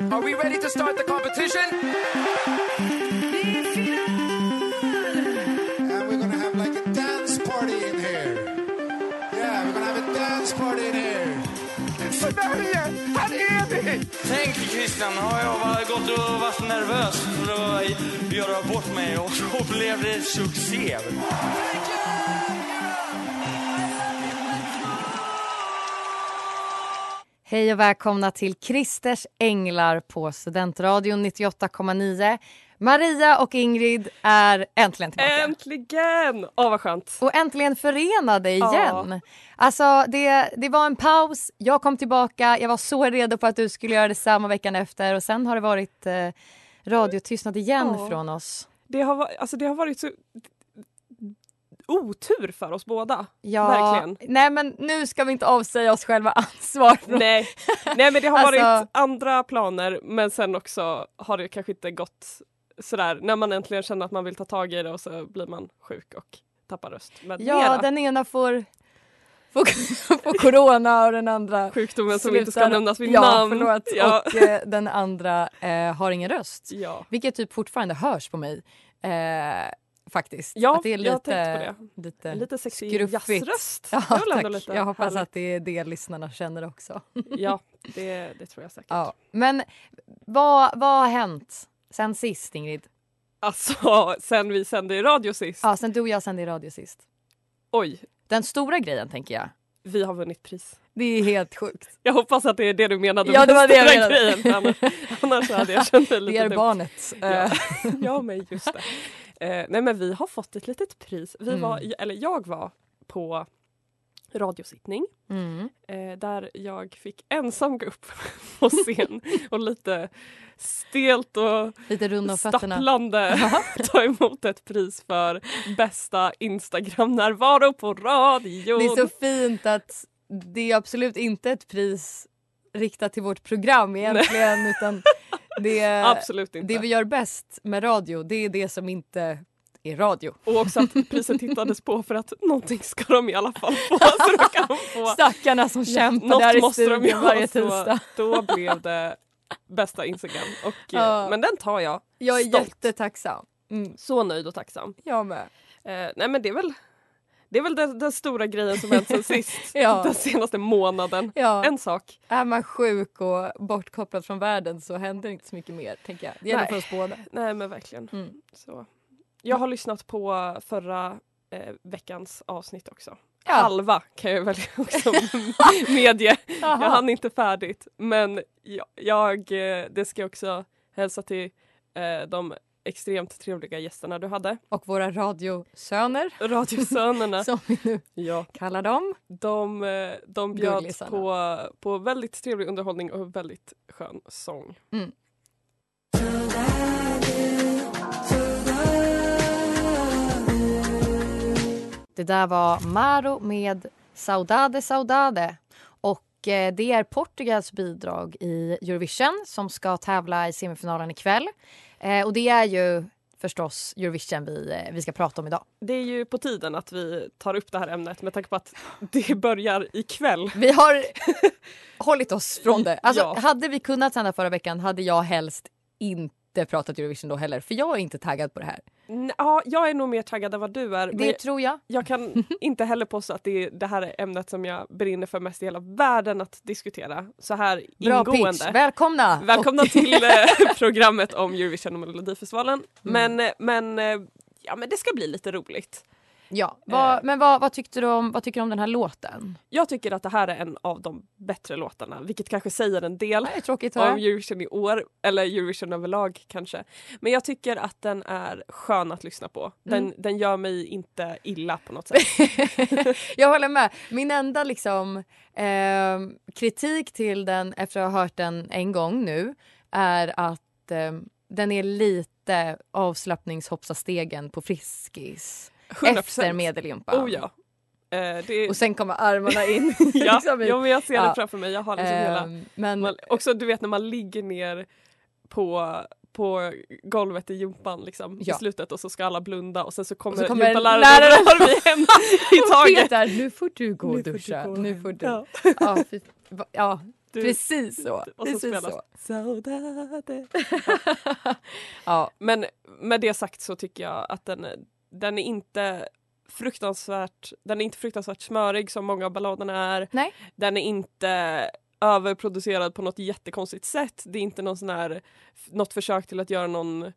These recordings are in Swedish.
Are we ready to start the competition? And we're gonna have like a dance party in here. Yeah, we're gonna have a dance party in here. Sverige, här är vi! Tänk Christian, har jag bara gått och varit nervös för att göra bort mig och så blev det succé. Hej och välkomna till Christers Änglar på Studentradion 98,9. Maria och Ingrid är äntligen tillbaka. Äntligen! Åh vad skönt. och äntligen förenade igen. Ja. Alltså det, det var en paus, jag kom tillbaka, jag var så redo på att du skulle göra detsamma veckan efter och sen har det varit eh, radiotystnad igen Ja. från oss. Det har, alltså, det har varit så otur för oss båda. Ja, Verkligen. Nej men nu ska vi inte avsäga oss själva ansvar. Nej. Nej men det har Alltså- varit andra planer men sen också har det kanske inte gått sådär när man äntligen känner att man vill ta tag i det och så blir man sjuk och tappar röst. Men Ja, mera den ena får, får, får corona och den andra sjukdomen som inte ska nämnas vid ja, namn. Förlåt. Ja. Och eh, den andra eh, har ingen röst. ja. Vilket typ fortfarande hörs på mig. Eh, faktiskt. Ja, att det är jag har lite, tänkt på lite, Lite sexig jazzröst. Ja, Det lite Jag hoppas härligt. att det är det lyssnarna känner också. Ja, det, det tror jag säkert. Ja. Men vad, vad har hänt sen sist Ingrid? Alltså, sen vi sände i radio sist. Ja, sen du och jag sände i radio sist. Oj, Den stora grejen tänker jag. vi har vunnit pris. Det är helt sjukt. Jag hoppas att det är det du menade Ja, med det var det jag den menade. grejen. Annars, annars hade jag känt mig Det lite är dum. barnet. Ja. Ja, men just det. Eh, nej, men vi har fått ett litet pris. Vi Mm. var, eller jag var på radiosittning Mm. eh, där jag fick ensam gå upp på scen och lite stelt och Lite stapplande ta emot ett pris för bästa Instagram-närvaro på radion. Det är så fint att det är absolut inte ett pris riktat till vårt program egentligen utan det, Absolut inte. det vi gör bäst med radio det är det som inte är radio. Och också att priset tittades på för att någonting ska de i alla fall få. Så då kan de få Stackarna som kämpar Något där i studion göra, varje tisdag. Då blev det bästa Instagram. Och, eh, Ja. Men den tar jag. Jag är Stolt. jättetacksam. Mm, Så nöjd och tacksam. jag med. Eh, nej men det är väl, det är väl den, den stora grejen som hänt sen sist. Ja. Den senaste månaden. Ja, En sak. är man sjuk och bortkopplad från världen så händer inte så mycket mer tänker jag. Det gäller Nej. för oss båda. Nej men verkligen. Mm. Så. Jag har lyssnat på förra eh, veckans avsnitt också. Ja. Halva kan jag väl också medge. Jag hann inte färdigt men jag, jag eh, det ska jag också hälsa till eh, de extremt trevliga gästerna du hade. Och våra radiosöner Radiosönerna. som vi nu ja, kallar dem. de, eh, de bjöd Gullisarna. på, på väldigt trevlig underhållning och väldigt skön sång. Det där var Maro med Saudade Saudade. Eh, det är Portugals bidrag i Eurovision som ska tävla i semifinalen ikväll. Eh, och det är ju förstås Eurovision vi, eh, vi ska prata om idag. Det är ju på tiden att vi tar upp det här ämnet med tanke på att det börjar ikväll. Vi har hållit oss från det. Alltså, Ja. Hade vi kunnat sända förra veckan hade jag helst inte pratat Eurovision då heller. För jag är inte taggad på det här. Ja, jag är nog mer taggad än vad du är. Det tror jag. jag kan inte heller påstå att det är det här är ämnet som jag brinner för mest i hela världen att diskutera så här Bra ingående. pitch. Välkomna! Välkomna Och- till eh, programmet om Eurovision och Melodifestivalen. Mm. Men, eh, men, eh, ja, men det ska bli lite roligt. Ja, vad, Eh. men vad, vad, tyckte du om, vad tycker du om den här låten? Jag tycker att det här är en av de bättre låtarna, vilket kanske säger en del är tråkigt om. Eurovision i år, eller Eurovision överlag kanske. Men jag tycker att den är skön att lyssna på. Den, Mm. den gör mig inte illa på något sätt. jag håller med. Min enda liksom, eh, kritik till den efter att ha hört den en gång nu är att eh, den är lite avslappningshoppsa-stegen på Friskis 100%. efter medelgympan. Oh ja. Eh, det, Och sen kommer armarna in. ja, liksom i- ja, men jag ser det framför mig. Jag har liksom hela... Ehm, men Man, också du vet när man ligger ner på på golvet i gympan liksom, Ja. i slutet och så ska alla blunda och sen så kommer, så kommer gympaläraren läraren- och drar vi hem i taget. Peter, nu får du gå och får duscha. gå. Nu får du. Ja. Ja, va- ja Du- precis så. Och så Precis spelas så. Saudade. Ja, Men med det sagt så tycker jag att den, den är inte fruktansvärt den är inte fruktansvärt smörig som många av balladerna är. Nej. Den är inte överproducerad på något jättekonstigt sätt. Det är inte någon sån här, något försök till att göra någon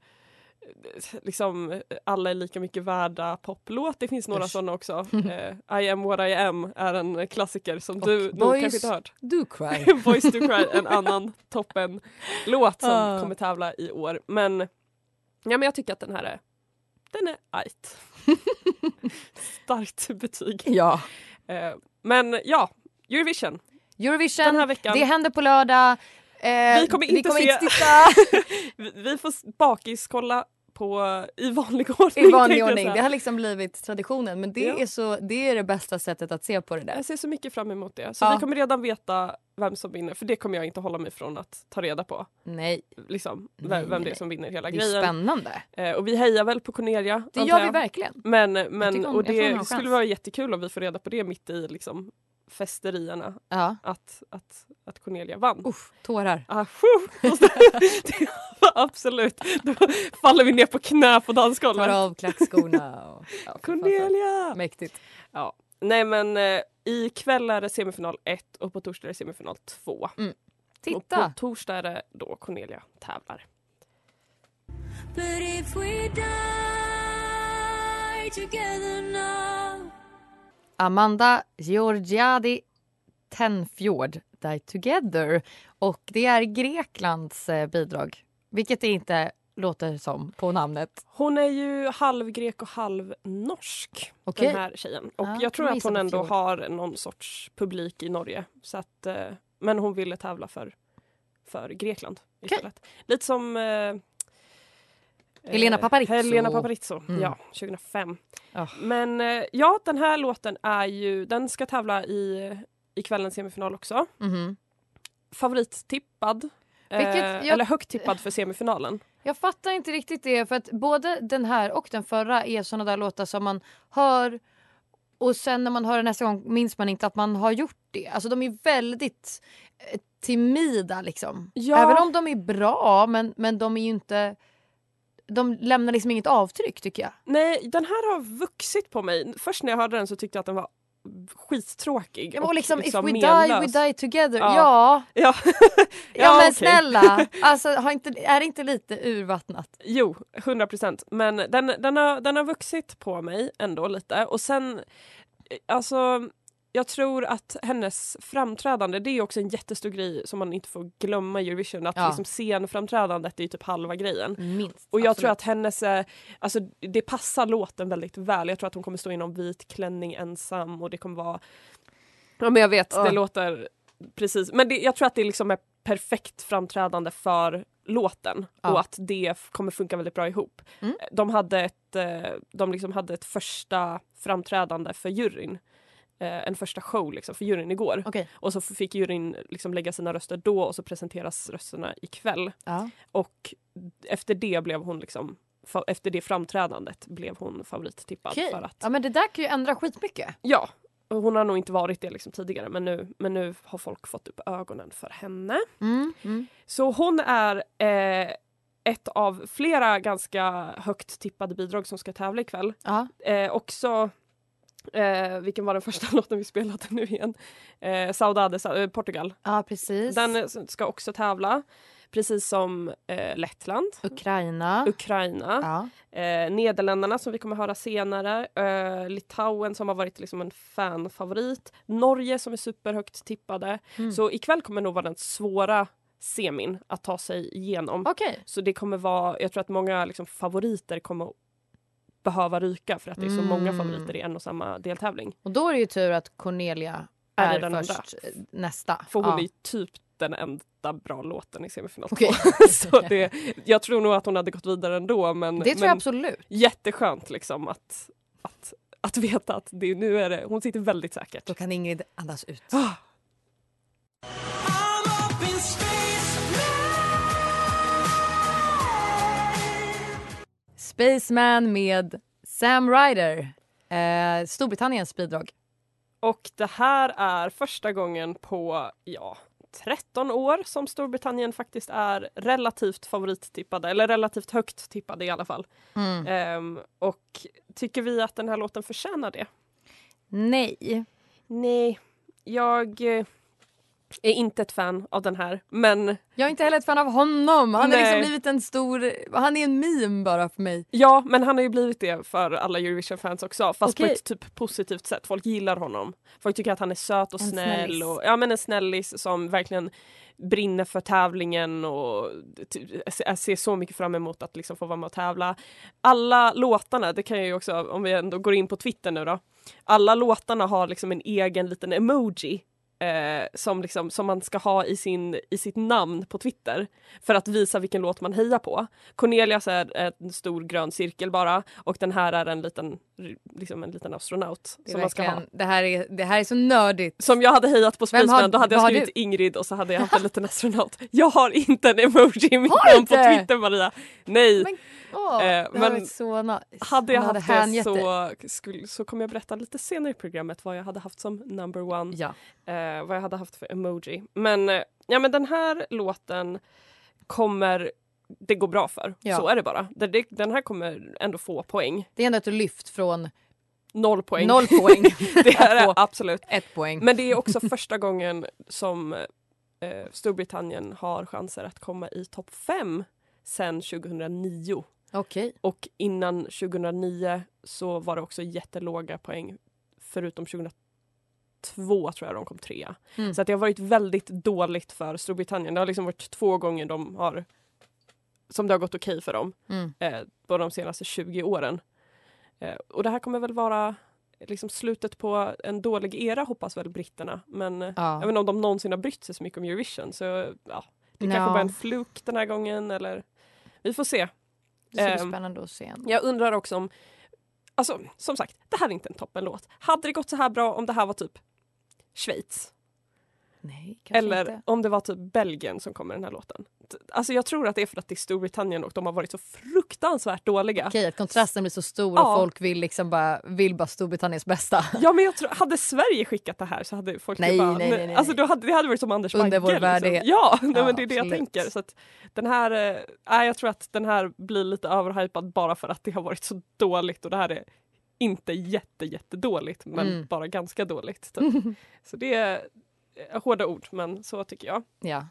liksom alla är lika mycket värda poplåt. Det finns några Usch. sådana också. Eh, I am what I am är en klassiker som Och du nog kanske inte hört. do cry. Boys to Cry, en annan toppen-låt som Ah. kommer tävla i år. Men, ja, men jag tycker att den här är, den är ajt. Starkt betyg. Ja. Eh, men ja, Eurovision Eurovision, den här veckan. det händer på lördag. Eh, Vi kommer inte vi kommer se- inte titta Vi, vi får bakiskolla på, i vanlig ordning. i vanlig ordning. Det har liksom blivit traditionen men det, Ja. är, så, det är det bästa sättet att se på det där. Jag ser så mycket fram emot det. Så Ja. vi kommer redan veta vem som vinner för det kommer jag inte hålla mig från att ta reda på. Nej, Liksom, Nej, vem, vem det är som vinner hela det är grejen. spännande. Eh, och vi hejar väl på Cornelia. Det gör vi verkligen. Men, men hon- och det skulle vara jättekul om vi får reda på det mitt i liksom, festerierna. Ja. Att, att, att Cornelia vann. Uff, tårar. Ah, phew. Det var Absolut, då faller vi ner på knä på Tar dansgolvet. av klackskorna. Och, ja, Cornelia! Mäktigt. Ja. Nej men eh, ikväll är det semifinal 1 och på torsdag är det semifinal 2. Och på Titta! torsdag är det då Cornelia tävlar. But if we die together now Amanda Georgiadi Tenfjord Die Together. Och det är Greklands eh, bidrag. Vilket det inte låter som på namnet. Hon är ju halvgrek och halvnorsk Okej. den här tjejen. Och Ja, jag kan tror att hon ändå fjord. har någon sorts publik i Norge. Så att, eh, men hon ville tävla för, för Grekland istället. Lite som eh, Helena eh, Paparizou. Helena Paparizou, Mm. ja, 2005. Ja. Men eh, ja, den här låten är ju, den ska tävla i, i kvällens semifinal också. Mhm. Favorittippad. Vilket eh, jag- Eller högt tippad för semifinalen. Jag fattar inte riktigt det för att både den här och den förra är såna där låtar som man hör och sen när man hör den nästa gång minns man inte att man har gjort det. Alltså de är väldigt eh, timida liksom. Ja. Även om de är bra men, men de är ju inte de lämnar liksom inget avtryck tycker jag. Nej, den här har vuxit på mig. Först när jag hörde den så tyckte jag att den var skittråkig. Ja, och liksom, if we die menlös. we die together. Ja. Ja, ja, Ja, men okej. snälla. Alltså, har inte, är det inte lite urvattnat? Jo, 100 procent. Men den, den, har, den har vuxit på mig ändå lite. Och sen, eh, alltså, jag tror att hennes framträdande, det är också en jättestor grej som man inte får glömma i Eurovision. Att Ja. liksom scenframträdandet är typ halva grejen. Minst. Och jag absolut. tror att hennes, eh, alltså det passar låten väldigt väl. Jag tror att hon kommer stå i någon vit klänning ensam och det kommer vara, ja men jag vet, det låter precis, men det, jag tror att det liksom är perfekt framträdande för låten Ja. och att det kommer funka väldigt bra ihop. Mm. De hade ett, eh, de liksom hade ett första framträdande för juryn. Eh, en första show liksom för juryn igår. Okej. Och så fick juryn liksom lägga sina röster då och så presenteras rösterna ikväll. Ja. Och efter det blev hon liksom efter det framträdandet blev hon favorittippad. Okej. För att, ja men det där kan ju ändra skitmycket. ja, hon har nog inte varit det liksom tidigare men nu, men nu har folk fått upp ögonen för henne. Mm. Mm. Så hon är eh, ett av flera ganska högt tippade bidrag som ska tävla ikväll. Ja. Eh, också, eh, vilken var den första låten vi spelade nu igen? Eh, Saudade, Sa- eh, Portugal. ja precis. Den eh, ska också tävla. precis som eh, Lettland, Ukraina. Ukraina, ja. eh, Nederländerna som vi kommer höra senare, eh, Litauen som har varit liksom en fanfavorit, Norge som är superhögt tippade. Mm. Så ikväll kommer nog vara den svåra semin att ta sig igenom. Okej. Så det kommer vara, jag tror att många liksom, favoriter kommer behöva ryka för att det är så många Mm. favoriter i en och samma deltävling. Och då är det ju tur att Cornelia Är är, först eh, nästa. För hon ja. är typ den enda bra låten i semifinal två. så det, jag tror nog att hon hade gått vidare ändå men, Det tror men jag absolut. jätteskönt liksom att, att, att veta att det, nu är det, hon sitter väldigt säkert. Då kan Ingrid andas ut. Spaceman med Sam Ryder. Eh, Storbritanniens bidrag. Och det här är första gången på, ja, 13 år som Storbritannien faktiskt är relativt favorittippade, eller relativt högt tippade i alla fall. Mm. Ehm, och tycker vi att den här låten förtjänar det? Nej. Nej, jag eh, är inte ett fan av den här, men Jag är inte heller ett fan av honom. Han har liksom blivit en stor... Han är en meme bara för mig. ja, men han har ju blivit det för alla Eurovision-fans också, fast Okej. på ett typ positivt sätt. Folk gillar honom. Folk tycker att han är söt och En snäll snällis. och ja men en snällis som verkligen brinner för tävlingen och ser så mycket fram emot att liksom få vara med och tävla. Alla låtarna, det kan jag ju också, om vi ändå går in på Twitter nu då. Alla låtarna har liksom en egen liten emoji eh, som, liksom, som man ska ha i, sin, i sitt namn på Twitter för att visa vilken låt man hejar på. Cornelius är en stor grön cirkel bara och den här är en liten, liksom en liten astronaut som man ska ha. det, här är, det här är så nördigt. Som jag hade hejat på har- Spaceman, då hade jag skrivit? Ingrid och så hade jag haft en liten astronaut. Jag har inte en emoji i mitt namn på? Twitter Maria. Nej. Men, åh, Eh, men så nice. hade jag haft det så, skulle, så kommer jag berätta lite senare i programmet vad jag hade haft som number one. Ja. Eh, vad jag hade haft för emoji. Men, eh, ja, men den här låten kommer det gå bra för. Ja. Så är det bara. Den, här kommer ändå få poäng. Det är ändå ett lyft från Noll poäng. noll poäng. det är absolut. ett poäng. Men det är också första gången som eh, Storbritannien har chanser att komma i topp fem sen 2009. Okej. Och innan 2009 så var det också jättelåga poäng förutom 2002 tror jag de kom trea. Mm. Så att det har varit väldigt dåligt för Storbritannien. Det har liksom varit två gånger de har som det har gått okej för dem Mm. eh, på de senaste 20 åren. Eh, och det här kommer väl vara liksom slutet på en dålig era hoppas väl britterna. Men eh, Ja. inte om de någonsin har brytt sig så mycket om Eurovision. Så ja, det Ja. kanske var en fluk den här gången eller vi får se. Det ska bli Ehm, spännande att se. Jag undrar också om, alltså som sagt, det här är inte en toppenlåt. Hade det gått så här bra om det här var typ Schweiz? Nej, Eller inte. om det var typ Belgien som kom med den här låten. Alltså jag tror att det är för att det är Storbritannien och de har varit så fruktansvärt dåliga. Okej, att kontrasten blir så stor Ja. och folk vill liksom bara, vill bara Storbritanniens bästa. Ja men jag tror, hade Sverige skickat det här så hade folk Nej, bara, nej, nej, nej, Alltså då hade, det hade varit som Anders Under Bagge. vår värdighet. Liksom. Ja, nej, Ja, men det är det jag absolut. tänker. Så att den här, nej, jag tror att den här blir lite överhypad bara för att det har varit så dåligt och det här är inte jätte jättedåligt men Mm. bara ganska dåligt. Typ. så det är eh, hårda ord men så tycker jag. Ja.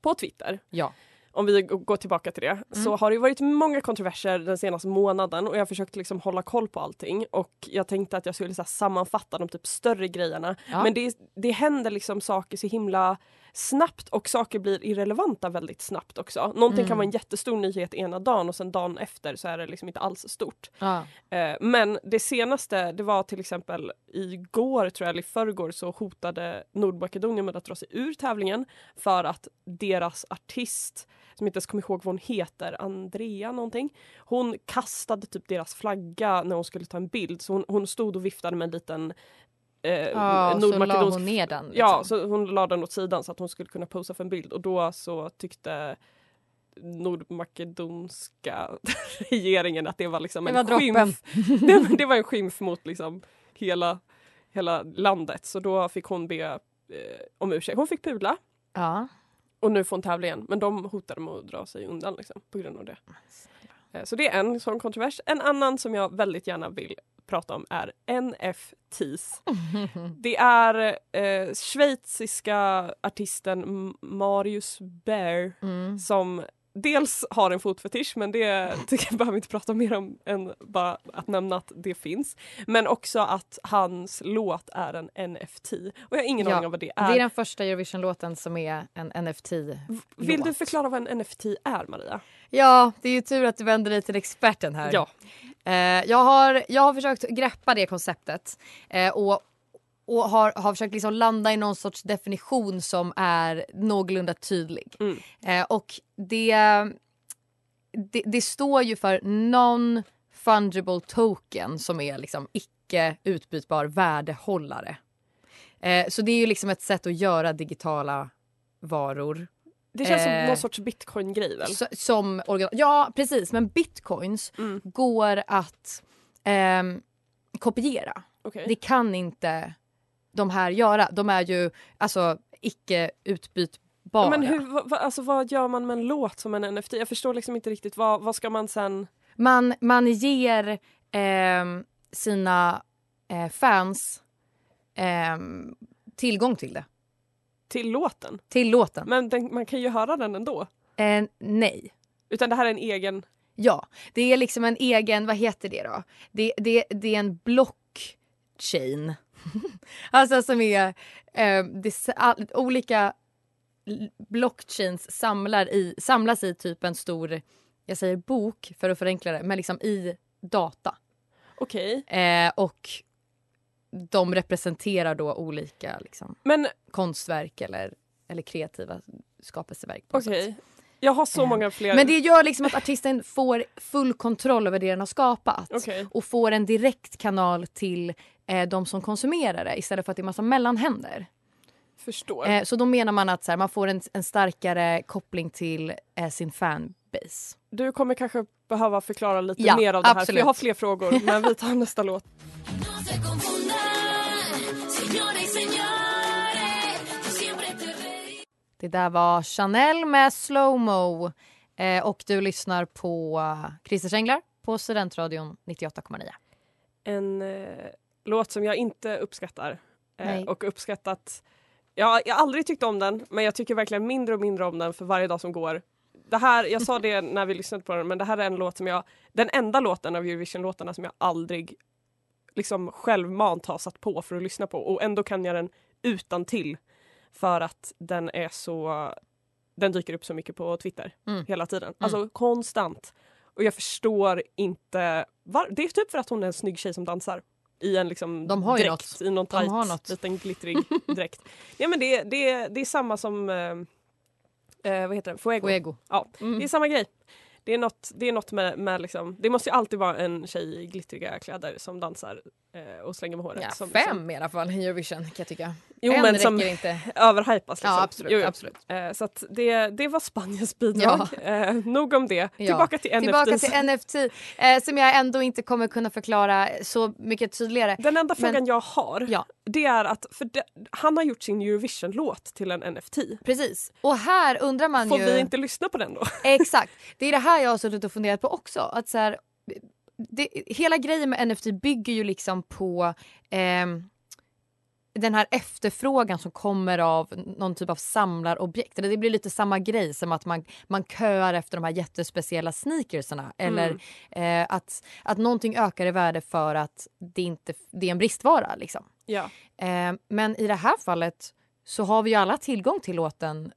På Twitter Ja. Om vi går tillbaka till det, så har det varit många kontroverser den senaste månaden och jag har försökt liksom hålla koll på allting och jag tänkte att jag skulle så sammanfatta de typ större grejerna. Ja. Men det, det händer liksom saker så himla snabbt och saker blir irrelevanta väldigt snabbt också. Någonting Mm. kan vara en jättestor nyhet ena dagen och sen dagen efter så är det liksom inte alls stort. Ja. Eh, men det senaste, det var till exempel igår tror jag, eller i förrgår så hotade Nordmakedonien med att dra sig ur tävlingen för att deras artist, som inte ens kommer ihåg vad hon heter, Andrea någonting. Hon kastade typ deras flagga när hon skulle ta en bild så hon, hon stod och viftade med en liten eh, Ja, så la hon ner den. Liksom. Ja, så hon la den åt sidan så att hon skulle kunna posa för en bild och då så tyckte nordmakedonska regeringen att det var liksom Det en var droppen. skymf. Det, det var en skymf mot liksom hela, hela landet så då fick hon be eh, om ursäkt. Hon fick pudla Ja. Och nu får hon tävla igen men de hotade med att dra sig undan liksom, på grund av det. Eh, Så det är en sån kontrovers. En annan som jag väldigt gärna vill prata om är NFTs. Det är eh, schweiziska artisten Marius Bear Mm. som dels har en fotfetisch men det tycker jag behöver vi inte prata mer om än bara att nämna att det finns. Men också att hans låt är en NFT och jag har ingen Ja, aning om vad det Det är. är den första Eurovision-låten som är en NFT. Vill du förklara vad en NFT är Maria? Ja, det är ju tur att du vänder dig till experten här. Ja. Eh, jag, har, jag har försökt greppa det konceptet eh, och, och har, har försökt liksom landa i någon sorts definition som är någorlunda tydlig. Mm. Eh, och det, det, det står ju för non-fungible token som är liksom icke utbytbar värdehållare. Eh, så det är ju liksom ett sätt att göra digitala varor Det känns som Eh, någon sorts bitcoin-grej väl? som organ- Ja, precis. Men bitcoins Mm. går att ehm, kopiera. Okej. Det kan inte de här göra. De är ju alltså icke utbytbara. Men hur, vad- alltså, vad gör man med en låt som en NFT? Jag förstår liksom inte riktigt vad, vad ska man sen... man, man ger ehm, sina eh, fans ehm, tillgång till det. Till låten? Till låten. Men den, man kan ju höra den ändå. Eh, nej. Utan det här är en egen... Ja, det är liksom en egen, vad heter det då? Det, det, det är en blockchain. alltså som är eh, det, all, olika blockchains samlar i, samlas i typ en stor, jag säger bok för att förenkla det, men liksom i data. Okej. Eh, och de representerar då olika liksom, Men konstverk eller, eller kreativa skapelseverk. okej. sätt. Jag har så Eh, många fler... Men det gör liksom att artisten får full kontroll över det den har skapat. Okej. Och får en direkt kanal till eh, de som konsumerar det istället för att det är massa mellanhänder. Förstår. Eh, så då menar man att så här, man får en, en starkare koppling till eh, sin fanbase. Du kommer kanske behöva förklara lite Ja, mer av det här för jag har fler frågor men vi tar nästa låt. Det där var Chanel med Slowmo. Eh, och du lyssnar på uh, Christer Änglar på Studentradion 98,9. En eh, låt som jag inte uppskattar. Eh, och uppskattat... Ja, jag har aldrig tyckt om den men jag tycker verkligen mindre och mindre om den för varje dag som går. Det här, jag sa det när vi lyssnade på den men det här är en låt som jag... Den enda låten av Eurovision-låtarna som jag aldrig liksom självmant har satt på för att lyssna på och ändå kan jag den utan till för att den är så... Den dyker upp så mycket på Twitter Mm. hela tiden. Alltså konstant. Och jag förstår inte... Var, det är typ för att hon är en snygg tjej som dansar. I en liksom De har dräkt, något. i någon De har tajt något. liten glittrig dräkt. Ja men det, det, det är samma som... Eh, eh, vad heter den? Fuego. Fuego. Ja, Mm. det är samma grej. Det är något, det är något med, med liksom, det måste ju alltid vara en tjej i glittriga kläder som dansar och slänger med håret. Ja, som, fem Som, i alla fall i Eurovision kan jag tycka. jo en men som inte. överhypas. Liksom. Ja absolut. Jo, jo. absolut. Eh, så det, det var Spaniens bidrag. Eh, nog om det. Ja. Tillbaka till NFTs. Tillbaka till NFT eh, som jag ändå inte kommer kunna förklara så mycket tydligare. Den enda Men- frågan jag har Ja. det är att för det, han har gjort sin Eurovision-låt till en NFT. Precis. Och här undrar man Får ju... vi inte lyssna på den då? Exakt. Det är det här jag har suttit och funderat på också. Att så här, det, hela grejen med NFT bygger ju liksom på ehm, den här efterfrågan som kommer av någon typ av samlarobjekt. Det blir lite samma grej som att man, man köar efter de här jättespeciella sneakersarna. Eller eh, att, att någonting ökar i värde för att det, inte, det är en bristvara. Liksom. Ja. Eh, men i det här fallet så har vi ju alla tillgång till låten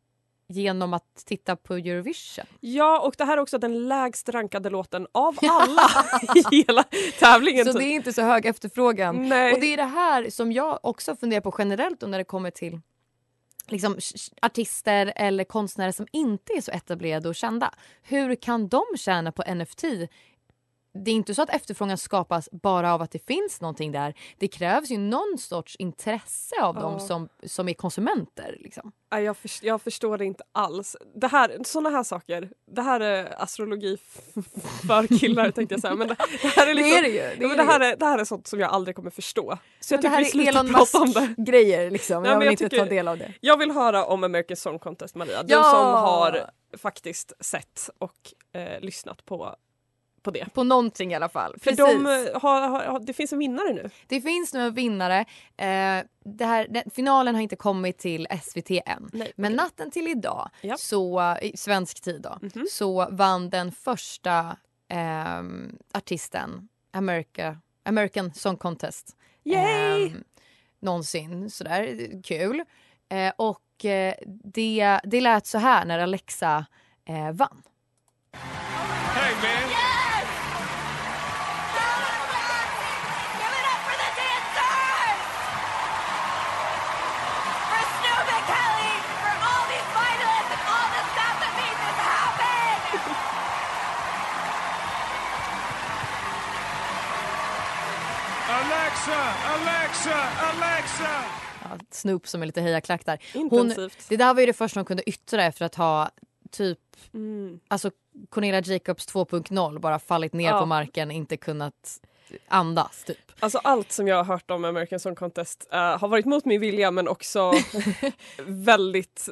genom att titta på Eurovision. ja, och det här är också den lägst rankade låten av alla i hela tävlingen. Så det är inte så hög efterfrågan. Nej. Och det är det här som jag också funderar på generellt när det kommer till liksom, artister eller konstnärer som inte är så etablerade och kända. Hur kan de tjäna på NFT? Det är inte så att efterfrågan skapas bara av att det finns någonting där. Det krävs ju någon sorts intresse av Ja. dem som, som är konsumenter. Liksom. Jag, först, jag förstår det inte alls. Det här, såna här saker, det här är astrologi för killar tänkte jag säga. Men det, det här är liksom, det är det ju. ja, men det, här är, det här är sånt som jag aldrig kommer förstå. Så jag Men tycker vi slutar prata om det. Musk-grejer. Liksom. Ja, jag vill jag inte tycker- ta del av det. Jag vill höra om American Song Contest Maria. Du Ja! som har faktiskt sett och eh, lyssnat på på det. På någonting i alla fall. För Precis. de eh, har, har, har, det finns en vinnare nu. Det finns nu en vinnare. Eh, det här, den, finalen har inte kommit till SVT än. Nej, Men natten till idag, Ja. Så, i svensk tid då, så vann den första ehm, artisten America, American Song Contest. Yay! ehm, någonsin. Sådär, kul. Eh, och eh, det, det lät så här när Alexa eh, vann. Hey, man. Alexa, Alexa, Alexa! Ja, Snoop som är lite hejaklack där. Hon, Intensivt. det där var ju det första hon kunde yttra efter att ha typ Mm. alltså Cornelia Jacobs 2.0 bara fallit ner Ja. på marken, inte kunnat andas typ. Alltså allt som jag har hört om American Song Contest eh, har varit mot min vilja men också väldigt,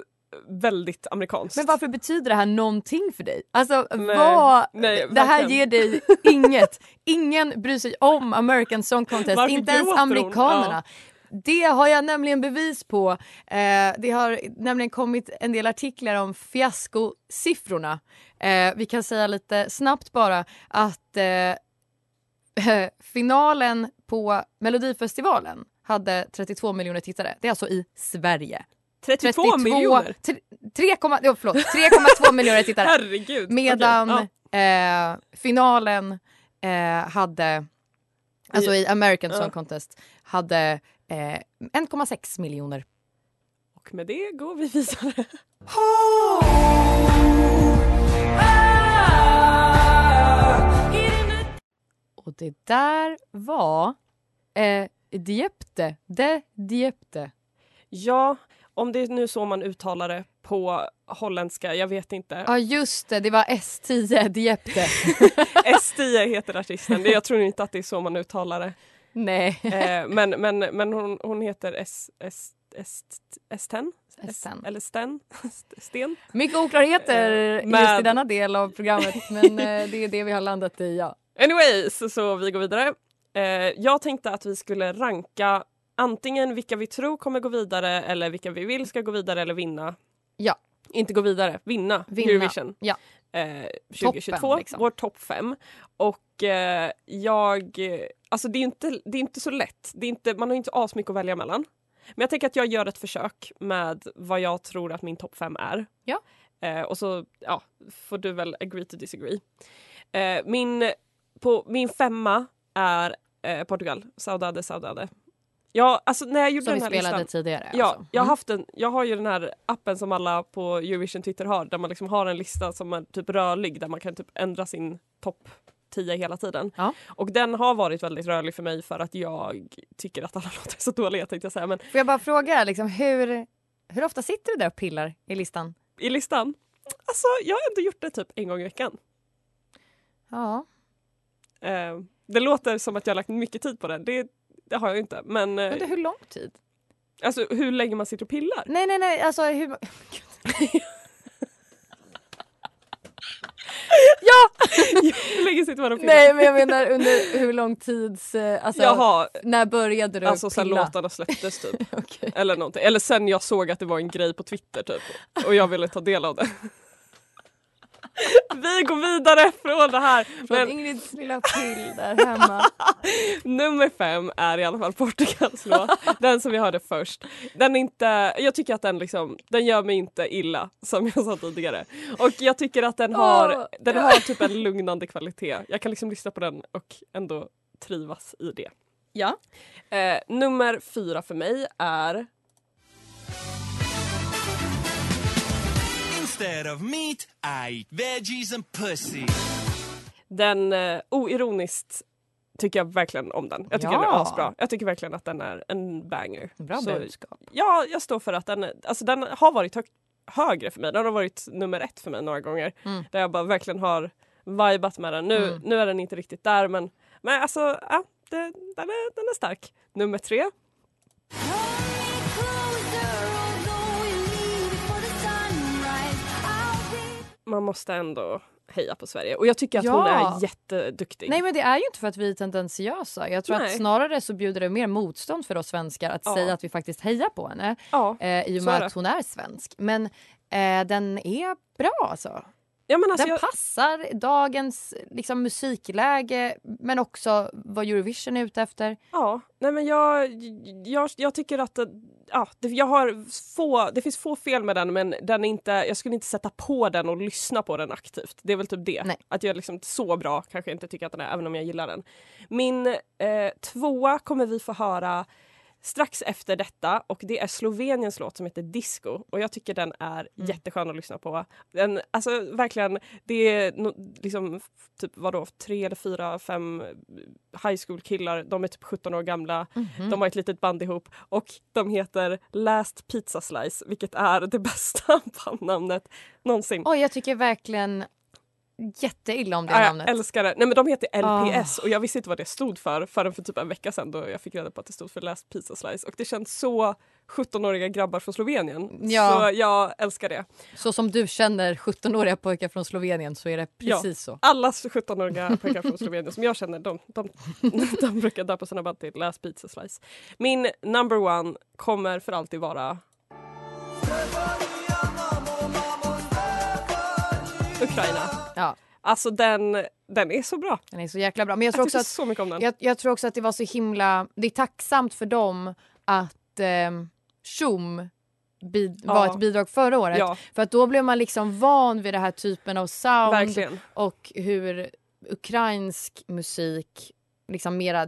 väldigt amerikanskt. Men varför betyder det här någonting för dig? Alltså Nej, vad, nej, det här ger dig inget. Ingen bryr sig om American Song Contest, Varför inte ens amerikanerna. Det har jag nämligen bevis på. Eh, det har nämligen kommit en del artiklar om fiaskosiffrorna. Eh, vi kan säga lite snabbt bara att eh, finalen på Melodifestivalen hade 32 miljoner tittare. Det är alltså i Sverige. 32, miljoner? tre- 3, jo, förlåt, 3,2 miljoner tittare. Herregud. Medan Okej, ja. eh, finalen eh, hade, alltså i American Ja. Song Contest, hade eh, 1,6 miljoner. Och med det går vi vidare. Och det där var eh, Diepte, de Diepte. Ja, om det är nu så man uttalar det på holländska, jag vet inte. Ja just det, det var S10 Diepte. S10 heter artisten, jag tror inte att det är så man uttalar det. Nej. Eh, men men, men hon, hon heter S, S, S, S10? S10. Eller Sten? Sten? Mycket oklarheter Eh, just med- i denna del av programmet men eh, det är det vi har landat i ja. Anyways, så vi går vidare. Eh, jag tänkte att vi skulle ranka antingen vilka vi tror kommer gå vidare eller vilka vi vill ska gå vidare eller vinna. Ja. Inte gå vidare, vinna, Vinna, Eurovision. ja. Eh, 2022, liksom. vår topp fem. Och eh, jag, eh, alltså det är, inte, det är inte så lätt, det är inte, man har inte asmycket att välja mellan. Men jag tänker att jag gör ett försök med vad jag tror att min topp fem är. Ja. Eh, och så ja, får du väl agree to disagree. Eh, min, på, min femma är eh, Portugal, Saudade Saudade. Ja, alltså när jag gjorde Som vi den här spelade listan. tidigare. Ja, alltså. jag, har Mm. haft en, jag har ju den här appen som alla på Eurovision Twitter har där man liksom har en lista som är typ rörlig där man kan typ ändra sin topp 10 hela tiden. Ja. Och den har varit väldigt rörlig för mig för att jag tycker att alla låtar är så dåliga tänkte jag säga. Men Får jag bara fråga, liksom, hur, hur ofta sitter du där och pillar i listan? i listan, alltså jag har ändå gjort det typ en gång i veckan. Ja. Eh, det låter som att jag har lagt mycket tid på den, det, det har jag ju inte. Men eh, Under hur lång tid? alltså hur länge man sitter och pillar. Nej, nej, nej. Alltså hur... hur länge sitter man och pillar? nej, men jag menar under hur lång tids... eh, Alltså, Jaha, när började du alltså sen pilla? låtarna släpptes typ. Okej. Eller någonting. Eller sen jag såg att det var en grej på Twitter typ. Och jag ville ta del av det. Vi går vidare från det här. Från Men Ingrids lilla pill där hemma. nummer fem är i alla fall Portugals låt. Den som vi hörde först. Den är inte, jag tycker att den liksom, den gör mig inte illa som jag sa tidigare. Och jag tycker att den har, Åh. den har typ en lugnande kvalitet. Jag kan liksom lyssna på den och ändå trivas i det. Ja. Eh, nummer fyra för mig är Instead of meat, I eat veggies and pussy. Den, eh, oironiskt tycker jag verkligen om den. Jag tycker den är Ja. asbra. Jag tycker verkligen att den är en banger. Bra Så, budskap. Ja, jag står för att den, alltså den har varit hög, högre för mig. Den har varit nummer ett för mig några gånger. Mm. Där jag bara verkligen har vibat med den. Nu, Mm. nu är den inte riktigt där men, men alltså, ja, det, den, är, den är stark. Nummer tre, man måste ändå heja på Sverige. Och jag tycker att Ja. hon är jätteduktig. Nej men det är ju inte för att vi är tendentiösa. Jag tror att Nej. snarare så bjuder det mer motstånd för oss svenskar att Ja. säga att vi faktiskt hejar på henne. ja. Eh, I och med att hon är svensk. Men eh, den är bra alltså. Ja men alltså, Den jag, passar dagens liksom, musikläge men också vad Eurovision är ute efter. ja, nej men jag, jag, jag tycker att ja, det, jag har få, det finns få fel med den men den inte, jag skulle inte sätta på den och lyssna på den aktivt. Det är väl typ det. Nej. Att jag liksom så bra kanske inte tycker att den är även om jag gillar den. Min eh, tvåa kommer vi få höra strax efter detta och det är Sloveniens låt som heter Disco och jag tycker den är Mm. jätteskön att lyssna på. Den, alltså verkligen, det är no, liksom typ vadå, tre eller fyra, fem high school killar, de är typ 17 år gamla, Mhm. de har ett litet band ihop och de heter Last Pizza Slice vilket är det bästa bandnamnet någonsin. Oj, jag tycker verkligen jätteilla om det Ja, jag namnet. älskar det. Nej men de heter LPS Ah. och jag visste inte vad det stod för förrän för typ en vecka sedan då jag fick reda på att det stod för Last Pizza Slice och det känns så 17-åriga grabbar från Slovenien. Ja. Så jag älskar det. Så som du känner 17-åriga pojkar från Slovenien så är det Ja. precis så. Alla 17-åriga pojkar från Slovenien som jag känner, de, de, de brukar döpa sina band till Last Pizza Slice. Min number one kommer för alltid vara Ukraina. Ja, Alltså den, den är så bra. den är så jäkla bra. Men jag Jag tror tycker också att så mycket om den. Jag, jag tror också att det var så himla... Det är tacksamt för dem att eh, Tjom bid, Ja. var ett bidrag förra året. Ja, För att då blev man liksom van vid den här typen av sound verkligen. och hur ukrainsk musik, liksom mera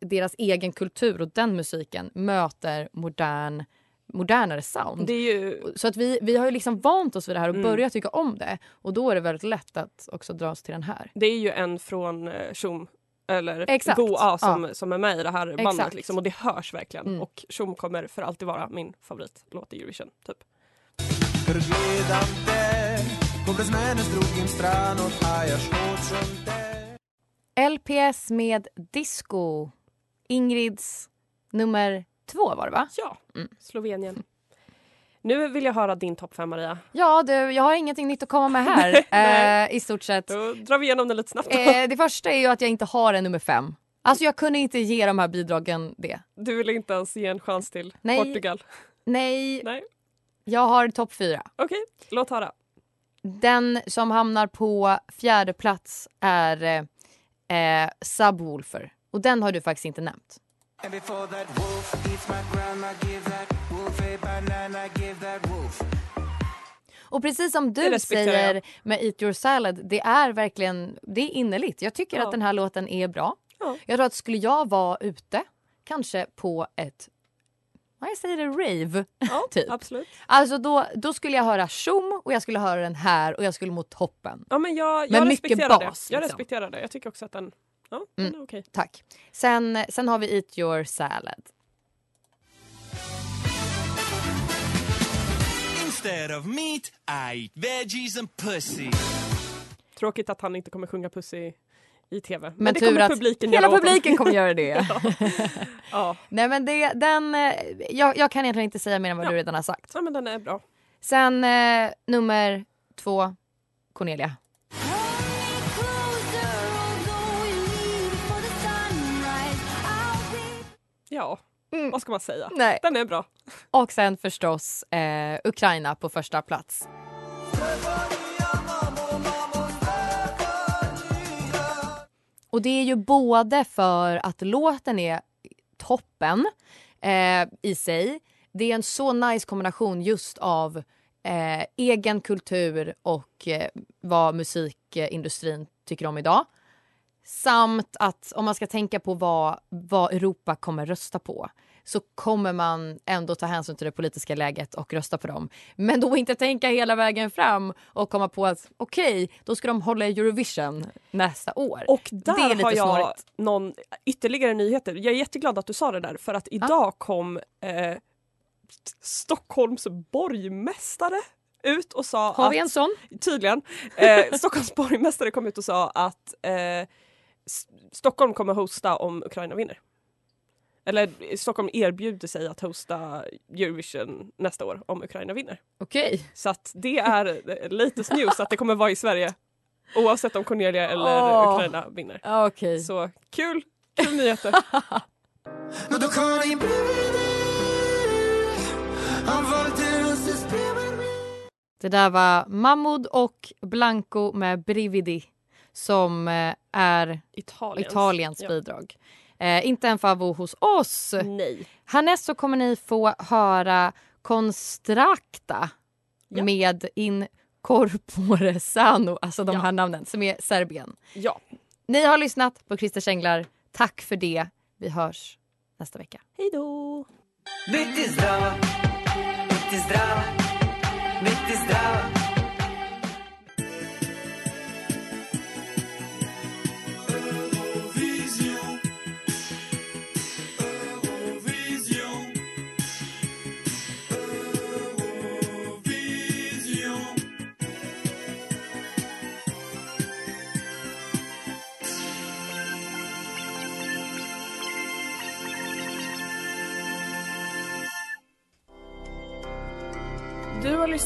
deras egen kultur och den musiken möter modern, modernare sound. Det är ju Så att vi, vi har ju liksom vant oss vid det här och Mm. börjat tycka om det. Och då är det väldigt lätt att också dras till den här. Det är ju en från eh, Tjom eller Exakt. Goa som, som är med i det här bandet liksom, och det hörs verkligen. Mm. Och Tjom kommer för alltid vara min favoritlåt i Eurovision. Typ. LPS med Disco. Ingrids nummer två var det va? Ja, Mm. Slovenien. Nu vill jag höra din topp fem Maria. Ja, du, jag har ingenting nytt att komma med här Nej. eh, i stort sett. Då drar vi igenom den lite snabbt. Eh, det första är ju att jag inte har en nummer fem. Alltså jag kunde inte ge de här bidragen det. Du vill inte ens ge en chans till Nej. Portugal? Nej, Nej. jag har topp fyra. Okej, låt höra. Den som hamnar på fjärde plats är eh, eh, Subwoolfer. Och den har du faktiskt inte nämnt. And before that wolf eats my grandma, give that wolf a banana, give that wolf. Och precis som du säger jag. med Eat your salad, det är verkligen det är innerligt. Jag tycker Ja. att den här låten är bra. Ja. Jag tror att skulle jag vara ute, kanske på ett, vad jag säger det, rave, Ja, typ. absolut. Alltså då, då skulle jag höra Tjom och jag skulle höra den här och jag skulle må toppen. Ja, men jag, jag Men mycket respekterar bas, det. Jag liksom. respekterar det. Jag tycker också att den, ja, den Mm. är okej. Tack. Sen, sen har vi Eat your salad. Instead of meat, I eat veggies and pussy. Tråkigt att han inte kommer sjunga Pussy i tv. Men, Men, det kommer att publiken hela göra åt publiken kommer göra det. Ja. Nej men det, den, eh, jag, jag kan egentligen inte säga mer än vad Ja. du redan har sagt. ja, men den är bra. Sen eh, nummer två, Cornelia. Ja, Mm. vad ska man säga? Nej. Den är bra. Och sen förstås eh, Ukraina på första plats. Och det är ju både för att låten är toppen eh, i sig. Det är en så nice kombination just av eh, egen kultur och eh, vad musikindustrin tycker om idag. Samt att om man ska tänka på vad, vad Europa kommer rösta på så kommer man ändå ta hänsyn till det politiska läget och rösta på dem. Men då inte tänka hela vägen fram och komma på att okej, då ska de hålla i Eurovision nästa år. Och där Det är lite har jag snårigt. någon ytterligare nyheter. Jag är jätteglad att du sa det där för att idag kom eh, Stockholms borgmästare ut och sa Har att vi en sån? tydligen. Eh, Stockholms borgmästare kom ut och sa att eh, Stockholm kommer hosta om Ukraina vinner. Eller Stockholm erbjuder sig att hosta Eurovision nästa år om Ukraina vinner. Okej. Så att det är latest news att det kommer vara i Sverige. Oavsett om Cornelia eller Åh. Ukraina vinner. Ja, Okej. Så kul! Kul nyheter. Det där var Mahmoud och Blanco med Brividi som eh, är Italiens. Italiens Ja. bidrag. Eh, inte en favorit hos oss. Nej. Härnäst så kommer ni få höra Constracta Ja. med In Corpore Sano, alltså de Ja. här namnen som är Serbien. Ja. Ni har lyssnat på Christer Känglar. Tack för det. Vi hörs nästa vecka. Hej då! Biti zdrava Biti zdrava Biti zdrava